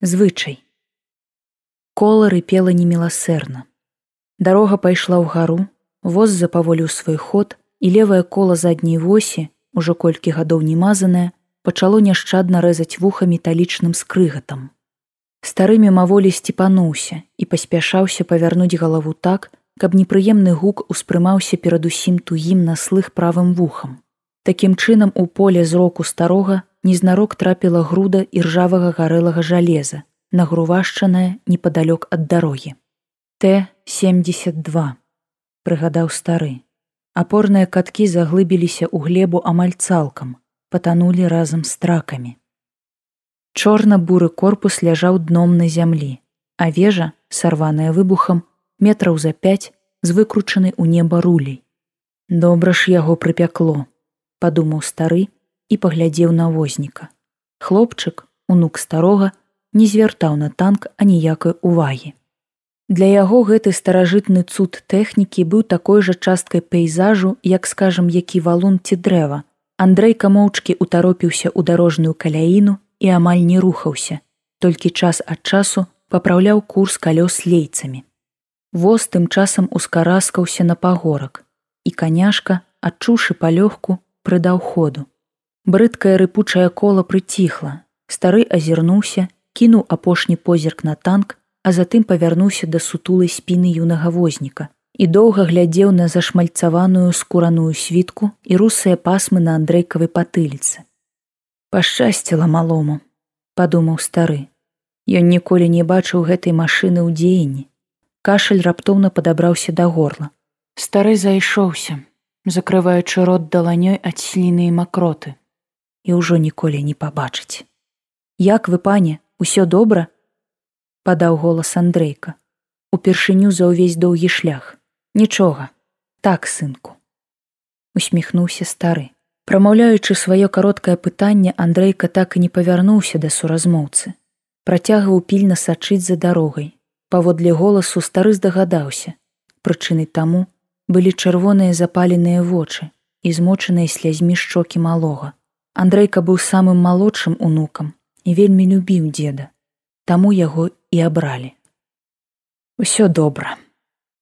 звычай. Кола рыпела неміласэрна. Дарога пайшла ў гару, воз запаволіў свой ход, і левае кола задняй восі, ужо колькі гадоў не мазанае, пачало няшчадна рэзаць вуха металічным скрыгатам. Стары мімаволі сціпануўся і паспяшаўся павярнуць галаву так, каб непрыемны гук успрымаўся перадусім туім на слых правым вухам. Такім чынам у поле зроку старога незнарок трапіла груда іржавага гарэлага жалеза, нагрувашчаная непадалёк ад дарогі. Т-72 прыгадаў стары. Апорныя каткі заглыбіліся ў глебу амаль цалкам, патанулі разам з тракамі. Чорна-буры корпус ляжаў дном на зямлі, а вежа, сарваная выбухам, метраў за пяць з выкручанай у неба рулей. Добра ж яго прыпякло, падумаў стары і паглядзеў на возніка. Хлопчык, унук старога, не звяртаў на танк аніякай увагі. Для яго гэты старажытны цуд тэхнікі быў такой жа часткай пейзажу, як скажам, які валун ці дрэва. Андрейка моўчкі утаропіўся ў дарожную каляіну і амаль не рухаўся, толькі час ад часу папраўляў курс калёс лейцамі. Воз тым часам ускараскаўся на пагорак, і каняшка, адчуўшы палёгку, прыдаў ходу. Брыдкае рыпучае кола прыціхла. Стары азірнуўся, кінуў апошні позірк на танк, а затым павярнуўся да сутулай спіны юнага возніка і доўга глядзеў на зашмальцаваную скураную світку і русыя пасмы на андрейкавай патыліцы. Пашчасціла малому, падумаў стары. Ён ніколі не бачыў гэтай машыны ў дзеянні. Кашаль раптоўна падабраўся да горла. Стары зайшоўся, закрываючы рот даланёй ад сліны і макроты і ўжо ніколі не пабачыць. Як вы пане, усё добра? падаў голас Андрейка. Упершыню за ўвесь доўгі шлях. Нічога, так сынку. Усміхнуўся стары. Прамаўляючы сваё кароткае пытанне, Андрейка так і не павярнуўся да суразмоўцы. Працягваў пільна сачыць за дарогай. Паводле голасу стары здагадаўся. Прычынай таму былі чырвоныя запаленыя вочы і змочаныя слязьмі шчокі малога. Андрейка быў самым малодшым унукам і вельмі любіў дзеда, таму яго і абралі. Усё добра.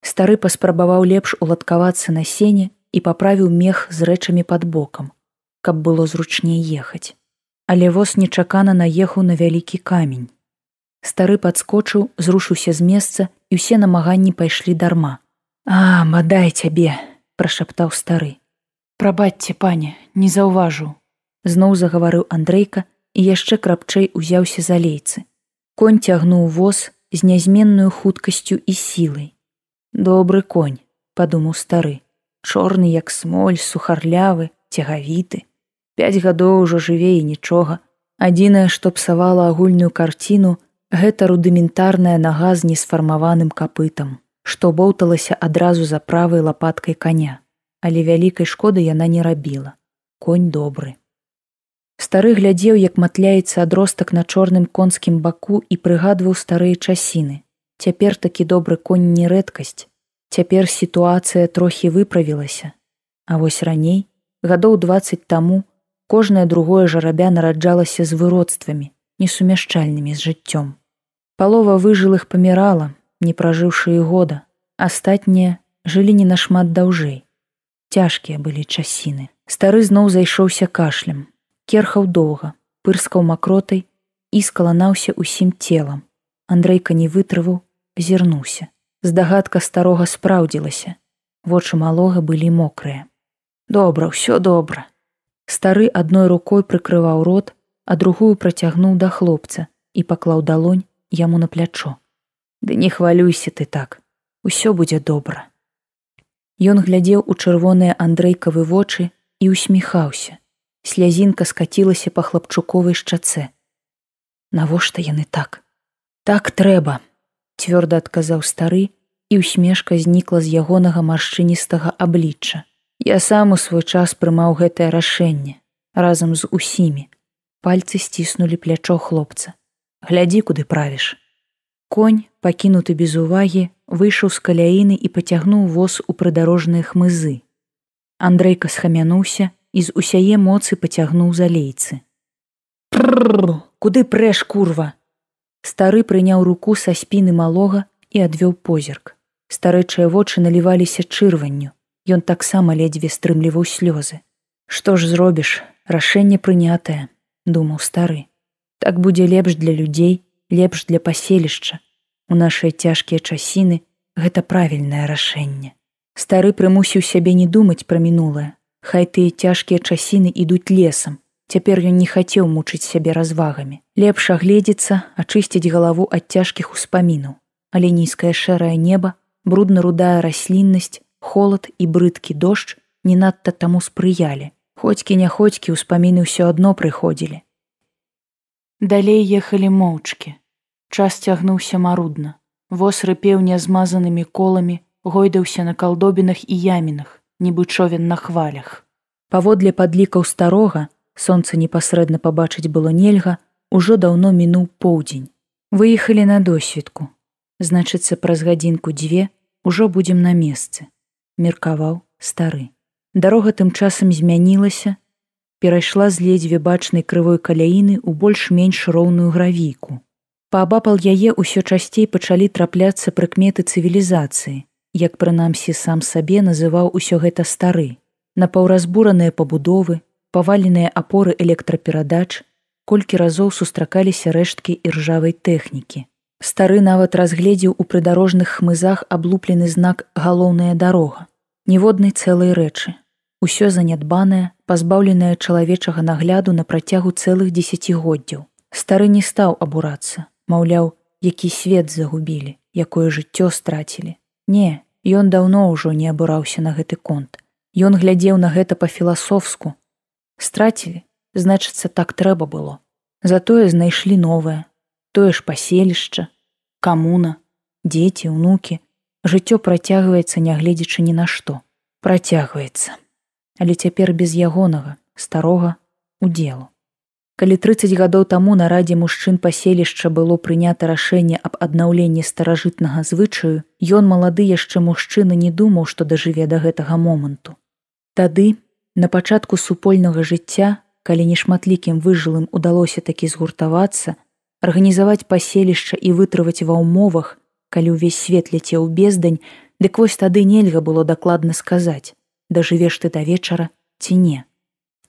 Стары паспрабаваў лепш уладкавацца на сене і паправіў мех з рэчамі пад бокам, каб было зручней ехаць. Але воз нечакана наехаў на вялікі камень. Стары падскочыў, зрушыўся з месца і ўсе намаганні пайшлі дарма. А, бадай цябе, прашаптаў стары. Прабацьце, пане, не заўважыў, зноў загаварыў Андрейка і яшчэ крапчэй узяўся за лейцы. Конь цягнуў воз з нязменную хуткасцю і сілай. Добры конь, падумаў стары, чорны як смоль, сухарлявы, цягавіты. Пяць гадоў ужо жыве і нічога. Адзінае, што псавала агульную карціну, гэта рудыментарная нага з несфармаваным капытам, што боўталася адразу за правай лапаткай каня, але вялікай шкоды яна не рабіла. Конь добры. Стары глядзеў, як матляецца адростак на чорным конскім баку і прыгадваў старыя часіны. Цяпер такі добры конь не рэдкасць. Цяпер сітуацыя трохі выправілася. А вось раней, гадоў 20 таму, кожнае другое жарабя нараджалася з выродствамі, несумяшчальнымі з жыццём. Палова выжылых памірала, не пражыўшы і года. Астатнія жылі не нашмат даўжэй. Цяжкія былі часіны. Стары зноў зайшоўся кашлем, керхаў доўга, пырскаў макротай і скаланаўся ўсім целам. Андрейка не вытрываў, азірнуўся. Здагадка старога спраўдзілася. Вочы малога былі мокрыя. Добра, ўсё добра. Стары адной рукой прыкрываў рот, а другую працягнуў да хлопца і паклаў далонь яму на плячо. Ды не хвалюйся ты так, усё будзе добра. Ён глядзеў у чырвоныя андрейкавы вочы і усміхаўся слязінка скацілася па хлапчуковай шчацэ. Навошта яны так? Так трэба, цвёрда адказаў стары і усмешка знікла з ягонага маршчыністага аблічча. Я сам у свой час прымаў гэтае рашэнне разам з усімі. Пальцы сціснулі плячо хлопца. Глядзі, куды правіш. Конь, пакінуты без увагі, выйшаў з каляіны і пацягнуў воз у прыдарожныя хмызы. Андрейка схамянуўся і з усяе моцы пацягнуў за лейцы. Прррр, куды прэш курва Стары прыняў руку са спіны малога і адвёў позірк. Старэчыя вочы наліваліся чырванню. Ён таксама ледзьве стрымліваў слёзы. Што ж зробіш, рашэнне прынятае, думаў стары. Так будзе лепш для людзей, лепш для паселішча. У нашыя цяжкія часіны гэта правільнае рашэнне. Стары прымусіў сябе не думаць пра мінулае. Хай тыя цяжкія часіны ідуць лесам. Цяпер ён не хацеў мучыць сябе развагамі. Лепш агледзецца, ачысціць галаву ад цяжкіх успамінаў. Але нізкае шэрае неба, брудна-рудая расліннасць, холад і брыдкі дождж не надта таму спрыялі. Хоцькі няходзькі ўспаміны ўсё адно прыходзілі. Далей ехалі моўчкі. Час цягнуўся марудна. Воз рыпеў нязмазанымі коламі, гойдаўся на калдобінах і ямінах, нібы човен на хвалях. Паводле падлікаў старога, сонца непасрэдна пабачыць было нельга, ужо даўно мінуў поўдзень. Выехалі на досведку. Значыцца, праз гадзінку дзве ўжо будзем на месцы меркаваў стары. Дарога тым часам змянілася, перайшла з ледзьве бачнай крывой каляіны ў больш-менш роўную гравійку. Паабапал яе ўсё часцей пачалі трапляцца прыкметы цывілізацыі, як прынамсі сам сабе называў усё гэта стары. Напаўразбураныя пабудовы, паваленыя апоры электраперадач, колькі разоў сустракаліся рэшткі іржавай тэхнікі. Стары нават разгледзеў у прыдарожных хмызах аблуплены знак галоўная дарога. Ніводнай цэлай рэчы. Усё занядбанае, пазбаўленае чалавечага нагляду на працягу цэлых дзесяцігоддзяў. Стары не стаў абурацца, маўляў, які свет загубілі, якое жыццё страцілі. Не, ён даўно ўжо не абураўся на гэты конт. Ён глядзеў на гэта па-філасофску. Страцілі, значыцца, так трэба было. Затое знайшлі новае, тое ж паселішча, камуна, дзеці, унукі, жыццё працягваецца, нягледзячы ні на што, працягваецца. Але цяпер без ягонага, старога удзелу. Калі 30 гадоў таму на радзе мужчын паселішча было прынята рашэнне аб аднаўленні старажытнага звычаю, ён малады яшчэ мужчына не думаў, што дажыве да гэтага моманту. Тады, на пачатку супольнага жыцця, калі нешматлікім выжылым удалося такі згуртавацца, арганізаваць паселішча і вытрываць ва ўмовах, калі ўвесь свет ляцеў бездань, дык вось тады нельга было дакладна сказаць, дажывеш ты да вечара ці не.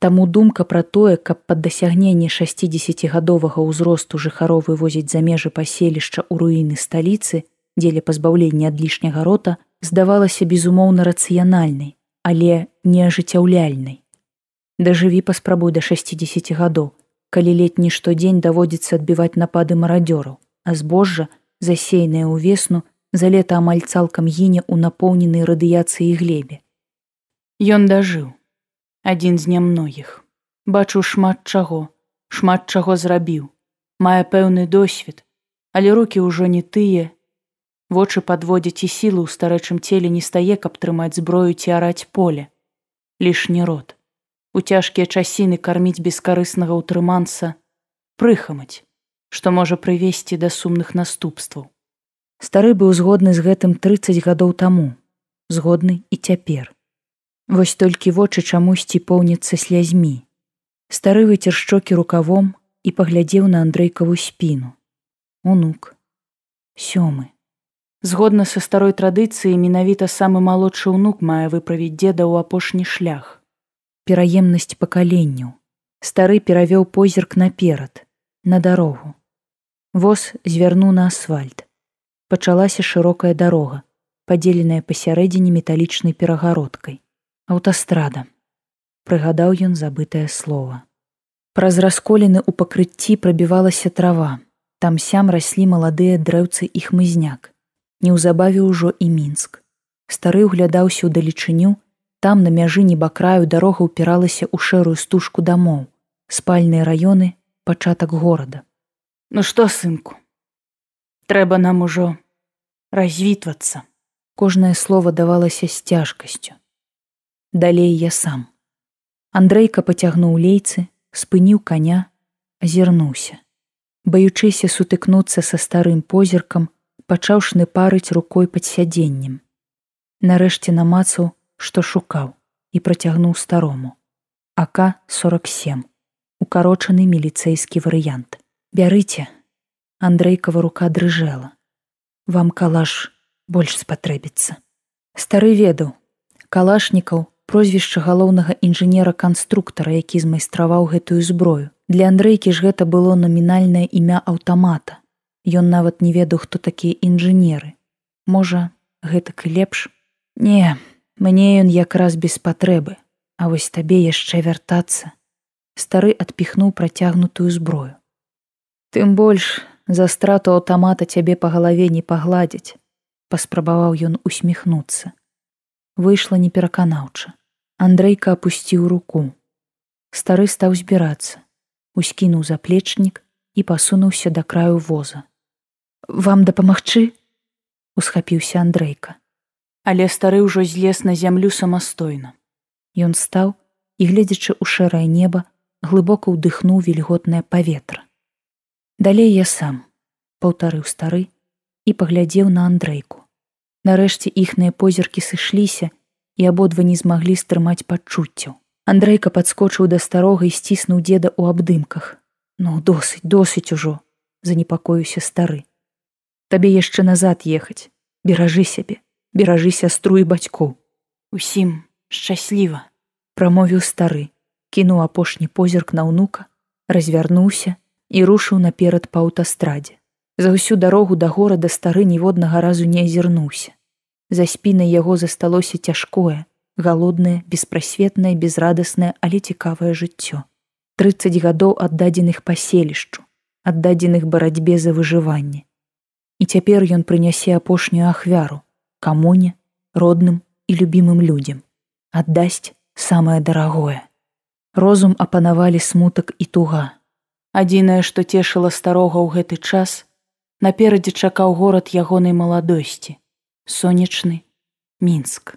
Таму думка пра тое, каб пад дасягненне 60гадовага ўзросту жыхаров вывозіць за межы паселішча ў руіны сталіцы, дзеля пазбаўлення ад лішняга рота, здавалася безумоўна рацыянальнай, але неажыццяўляльнай. Дажыві паспрабуй да 60 гадоў, калі летні штодзень даводзіцца адбіваць напады марадзёраў, а збожжа, засеянае ў весну, за лета амаль цалкам гіне ў напоўненай радыяцыі глебе. Ён дажыў адзін з нямногіх. Бачу шмат чаго, шмат чаго зрабіў, мае пэўны досвед, але руки ўжо не тыя. Вочы падводзяць і сілы ў старэчым целе не стае, каб трымаць зброю ці араць поле. Лішні рот у цяжкія часіны карміць бескарыснага ўтрыманца, прыхамаць, што можа прывесці да сумных наступстваў. Стары быў згодны з гэтым 30 гадоў таму, згодны і цяпер. Вось толькі вочы чамусьці поўняцца слязьмі. Стары выцер шчокі рукавом і паглядзеў на андрейкаву спіну. Унук. Сёмы. Згодна са старой традыцыі менавіта самы малодшы ўнук мае выправіць деда ў апошні шлях пераемнасць пакаленняў. Стары перавёў позірк наперад, на дарогу. Воз звярнуў на асфальт. Пачалася шырокая дарога, падзеленая пасярэдзіне металічнай перагародкай. Аўтастрада. Прыгадаў ён забытае слово. Праз расколіны ў пакрыцці прабівалася трава. Там сям раслі маладыя дрэўцы і хмызняк. Неўзабаве ўжо і мінск. Стары ўглядаўся ў далечыню, Там на мяжы небакраю дарога ўпіралася ў шэрую стужку дамоў, спальныя раёны, пачатак горада. Ну што сынку, трэба нам ужо развітвацца. Кожнае слово давалася з цяжкасцю. Далей я сам. Андрейка пацягнуў лейцы, спыніў коня, азірнуўся. Баючыся сутыкнуцца са старым позіркам, пачаў шныпарыць рукой пад сядзеннем. Нарэшце намацаў, што шукаў і працягнуў старому. АК-47 укарочаны міліцэйскі варыянт. Бярыце. Андрэйкава рука дрыжэла. Вам калаш больш спатрэбіцца. Стары ведаў, калашнікаў прозвішча галоўнага інжынера-канструктара, які змайстраваў гэтую зброю. Для Андрэйкі ж гэта было намінальнае імя аўтамата. Ён нават не ведаў, хто такія інжынеры. Можа, гэтак і лепш. Не, мне ён якраз без патрэбы, А вось табе яшчэ вяртацца. Стары адпіхнуў працягнутую зброю. Тым больш за страту аўтамата цябе па галаве не пагладзяць, паспрабаваў ён усміхнуцца. Выйшла непераканаўча. Андрейка апусціў руку. Стары стаў збірацца, ускінуў заплечнік і пасунуўся да краю воза. Вам дапамагчы? усхапіўся Андрейка. Але стары ўжо злез на зямлю самастойна. Ён стаў і, гледзячы ў шэрае неба, глыбока ўдыхнуў вільготнае паветра. Далей я сам, паўтарыў стары і паглядзеў на Андрейку. Нарэшце іхныя позіркі сышліся, і абодва не змаглі стрымаць пачуццяў. Андрейка падскочыў да старога і сціснуў деда ў абдымках. Ну досыць, досыць ужо, занепакоюся стары. Табе яшчэ назад ехаць, беражы сябе, беражы сястру і бацькоў. Усім шчасліва, прамовіў стары, кінуў апошні позірк на ўнука, развярнуўся і рушыў наперад па аўтастрадзе. За ўсю дарогу да горада стары ніводнага разу не азірнуўся. За спінай яго засталося цяжкое, галоднае, беспрасветнае, безрадаснае, але цікавае жыццё. 30 гадоў аддадзеных паселішчу, аддадзеных барацьбе за выжыванне. І цяпер ён прынясе апошнюю ахвяру, камуне, родным і любімым людзям, аддасць самае дарагое. Розум апанавалі смутак і туга. Адзінае, што цешыла старога ў гэты час, наперадзе чакаў горад ягонай маладосці. Сонечны мінск